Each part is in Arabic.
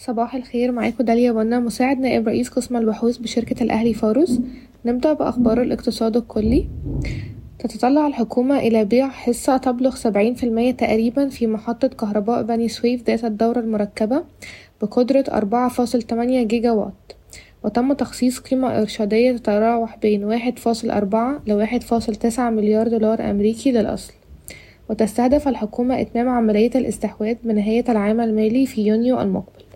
صباح الخير معاكم داليا بنا مساعد نائب رئيس قسم البحوث بشركة الأهلي فاروس. نبدأ بأخبار الاقتصاد الكلي. تتطلع الحكومة إلى بيع حصة تبلغ سبعين في المية تقريبا في محطة كهرباء بني سويف ذات الدورة المركبة بقدرة أربعة فاصل تمانية جيجا وات وتم تخصيص قيمة إرشادية تتراوح بين واحد فاصل أربعة لواحد فاصل تسعة مليار دولار أمريكي للأصل. وتستهدف الحكومة إتمام عملية الاستحواذ بنهاية العام المالي في يونيو المقبل.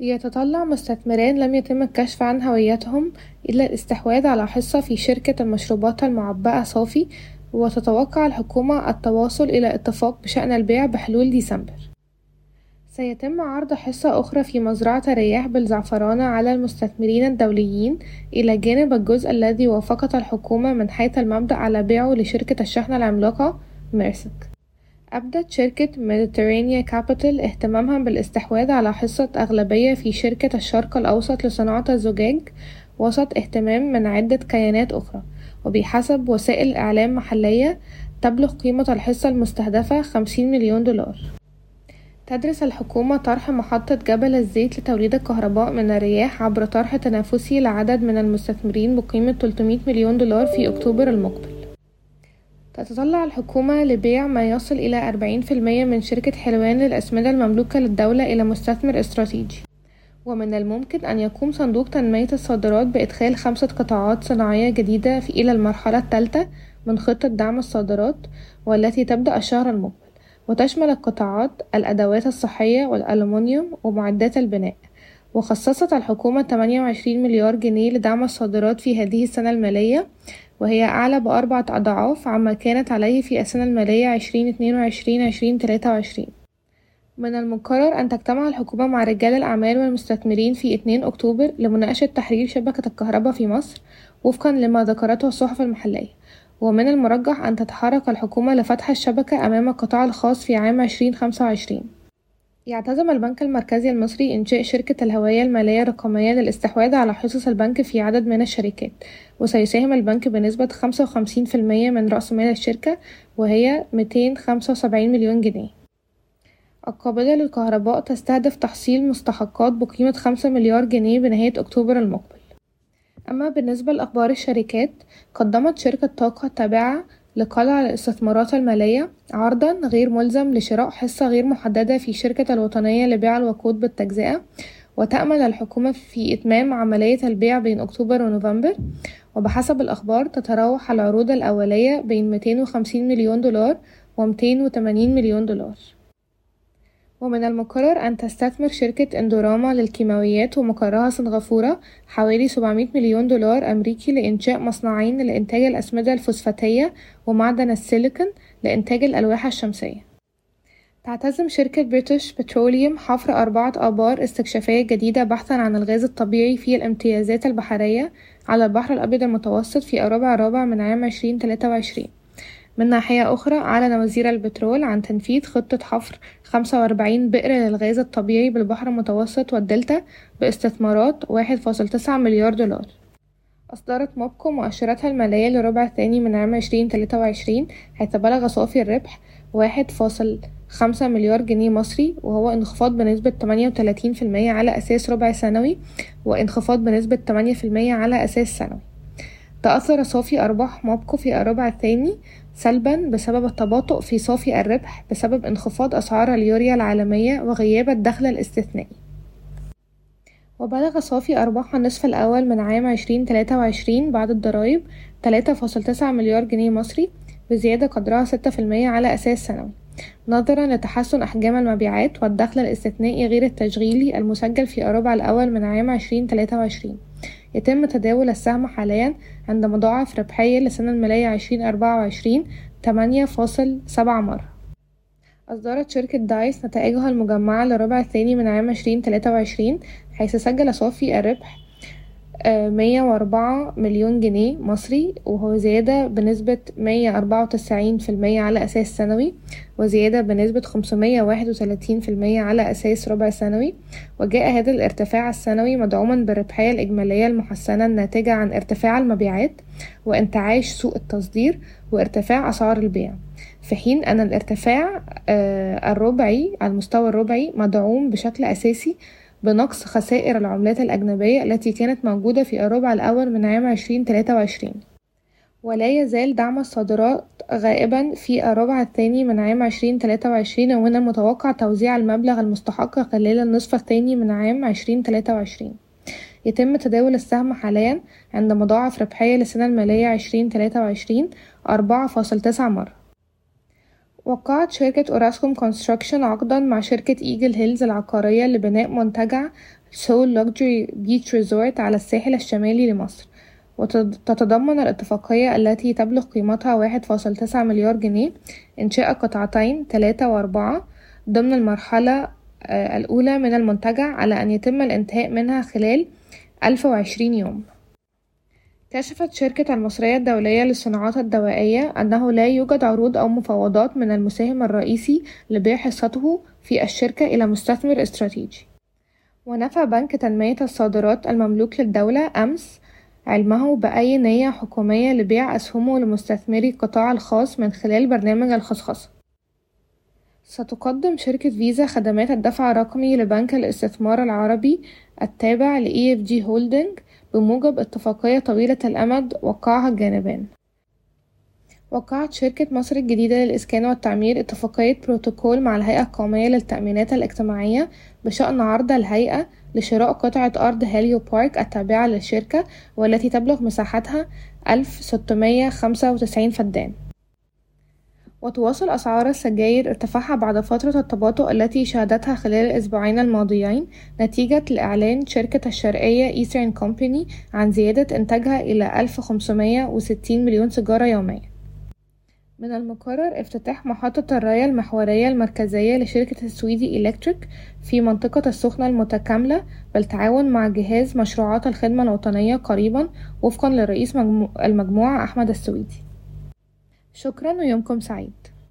يتطلع مستثمران لم يتم الكشف عن هويتهم إلى الاستحواذ على حصة في شركة المشروبات المعبأة صافي وتتوقع الحكومة التواصل إلى اتفاق بشأن البيع بحلول ديسمبر. سيتم عرض حصة أخرى في مزرعة رياح بالزعفرانة على المستثمرين الدوليين إلى جانب الجزء الذي وافقت الحكومة من حيث المبدأ على بيعه لشركة الشحن العملاقة ميرسك. أبدت شركة ميديترينيا كابيتال اهتمامها بالاستحواذ على حصة أغلبية في شركة الشرق الأوسط لصناعة الزجاج وسط اهتمام من عدة كيانات أخرى وبحسب وسائل إعلام محلية تبلغ قيمة الحصة المستهدفة خمسين مليون دولار. تدرس الحكومة طرح محطة جبل الزيت لتوليد الكهرباء من الرياح عبر طرح تنافسي لعدد من المستثمرين بقيمة 300 مليون دولار في أكتوبر المقبل. تتطلع الحكومة لبيع ما يصل إلى أربعين في المية من شركة حلوان للأسمدة المملوكة للدولة إلى مستثمر استراتيجي. ومن الممكن أن يقوم صندوق تنمية الصادرات بإدخال خمسة قطاعات صناعية جديدة إلى المرحلة الثالثة من خطة دعم الصادرات والتي تبدأ الشهر المقبل وتشمل القطاعات الأدوات الصحية والألومنيوم ومعدات البناء. وخصصت الحكومة 28 مليار جنيه لدعم الصادرات في هذه السنة المالية وهي أعلى بأربعة أضعاف عما كانت عليه في السنة المالية عشرين اتنين وعشرين عشرين تلاتة وعشرين. من المقرر أن تجتمع الحكومة مع رجال الأعمال والمستثمرين في اتنين أكتوبر لمناقشة تحرير شبكة الكهرباء في مصر وفقا لما ذكرته الصحف المحلية. ومن المرجح أن تتحرك الحكومة لفتح الشبكة أمام القطاع الخاص في عام عشرين خمسة وعشرين. يعتزم البنك المركزي المصري إنشاء شركة الهوية المالية الرقمية للاستحواذ على حصص البنك في عدد من الشركات وسيساهم البنك بنسبة خمسة وخمسين في المية من رأس مال الشركة وهي ميتين خمسة وسبعين مليون جنيه. القابلة للكهرباء تستهدف تحصيل مستحقات بقيمة خمسة مليار جنيه بنهاية أكتوبر المقبل. أما بالنسبة لأخبار الشركات قدمت شركة طاقة التابعة لقلع الاستثمارات المالية عرضا غير ملزم لشراء حصة غير محددة في شركة الوطنية لبيع الوقود بالتجزئة وتأمل الحكومة في إتمام عملية البيع بين أكتوبر ونوفمبر. وبحسب الأخبار تتراوح العروض الأولية بين 250 مليون دولار و 280 مليون دولار. ومن المقرر أن تستثمر شركة إندوراما للكيماويات ومقرها سنغافورة حوالي 700 مليون دولار أمريكي لإنشاء مصنعين لإنتاج الأسمدة الفوسفاتية ومعدن السيليكون لإنتاج الألواح الشمسية. تعتزم شركة بريتش بتروليوم حفر أربعة آبار استكشافية جديدة بحثا عن الغاز الطبيعي في الامتيازات البحرية على البحر الأبيض المتوسط في الربع الرابع من عام عشرين تلاتة وعشرين. من ناحية أخرى أعلن وزير البترول عن تنفيذ خطة حفر خمسة وأربعين بئر للغاز الطبيعي بالبحر المتوسط والدلتا باستثمارات واحد فاصل تسعة مليار دولار. أصدرت موبكو مؤشراتها المالية للربع الثاني من عام عشرين تلاتة وعشرين حيث بلغ صافي الربح واحد فاصل خمسة مليار جنيه مصري وهو انخفاض بنسبة تمانية وتلاتين في المية على أساس ربع سنوي وانخفاض بنسبة تمانية في المية على أساس سنوي. تأثر صافي أرباح موبكو في الربع الثاني سلبا بسبب التباطؤ في صافي الربح بسبب انخفاض أسعار اليوريا العالمية وغياب الدخل الاستثنائي. وبلغ صافي أرباح النصف الأول من عام عشرين تلاتة وعشرين بعد الضرايب تلاتة فاصل تسعة مليار جنيه مصري بزيادة قدرها ستة في المية على أساس سنوي. نظرا لتحسن أحجام المبيعات والدخل الاستثنائي غير التشغيلي المسجل في الربع الأول من عام عشرين تلاتة وعشرين. يتم تداول السهم حاليا عند مضاعف ربحية للسنة المالية عشرين أربعة وعشرين تمانية فاصل سبعة مرة. أصدرت شركة دايس نتائجها المجمعة للربع الثاني من عام عشرين تلاتة وعشرين حيث سجل صافي الربح مية وأربعة مليون جنيه مصري وهو زيادة بنسبة مية أربعة وتسعين في المية على أساس سنوي وزيادة بنسبة خمسمية واحد وتلاتين في المية على أساس ربع سنوي. وجاء هذا الارتفاع السنوي مدعوما بالربحية الإجمالية المحسنة الناتجة عن ارتفاع المبيعات وإنتعاش سوق التصدير وارتفاع أسعار البيع. في حين أن الارتفاع الربعي على المستوى الربعي مدعوم بشكل أساسي بنقص خسائر العملات الأجنبية التي كانت موجودة في الربع الأول من عام عشرين تلاتة وعشرين. ولا يزال دعم الصادرات غائبا في الربع الثاني من عام عشرين تلاتة وعشرين ومن المتوقع توزيع المبلغ المستحق خلال النصف الثاني من عام عشرين تلاتة وعشرين. يتم تداول السهم حاليا عند مضاعف ربحية للسنة المالية عشرين تلاتة وعشرين أربعة فاصل تسعة مرة. وقعت شركة أوراسكوم كونستراكشن عقدا مع شركة إيجل هيلز العقارية لبناء منتجع Soul Luxury Beach Resort على الساحل الشمالي لمصر وتتضمن الاتفاقية التي تبلغ قيمتها واحد فاصل تسعة مليار جنيه إنشاء قطعتين تلاتة وأربعة ضمن المرحلة الأولى من المنتجع على أن يتم الإنتهاء منها خلال ألف وعشرين يوم. كشفت شركة المصرية الدولية للصناعات الدوائية أنه لا يوجد عروض أو مفاوضات من المساهم الرئيسي لبيع حصته في الشركة إلى مستثمر استراتيجي. ونفى بنك تنمية الصادرات المملوك للدولة أمس علمه بأي نية حكومية لبيع أسهمه لمستثمري القطاع الخاص من خلال برنامج الخصخصة. ستقدم شركة فيزا خدمات الدفع الرقمي لبنك الاستثمار العربي التابع ل EFG هولدنج بموجب اتفاقية طويلة الأمد وقعها الجانبان وقعت شركة مصر الجديدة للإسكان والتعمير اتفاقية بروتوكول مع الهيئة القومية للتأمينات الاجتماعية بشأن عرض الهيئة لشراء قطعة أرض Helio Park التابعة للشركة والتي تبلغ مساحتها ألف ستمية خمسة وتسعين فدان. وتواصل أسعار السجاير ارتفاعها بعد فترة التباطؤ التي شهدتها خلال الأسبوعين الماضيين نتيجة لإعلان شركة الشرقية Eastern Company عن زيادة إنتاجها إلى ألف خمسمية وستين مليون سيجارة يوميا. من المقرر افتتاح محطة الراية المحورية المركزية لشركة السويدي إلكتريك في منطقة السخنة المتكاملة بالتعاون مع جهاز مشروعات الخدمة الوطنية قريبا وفقا لرئيس المجموعة أحمد السويدي. شكرا ويومكم سعيد.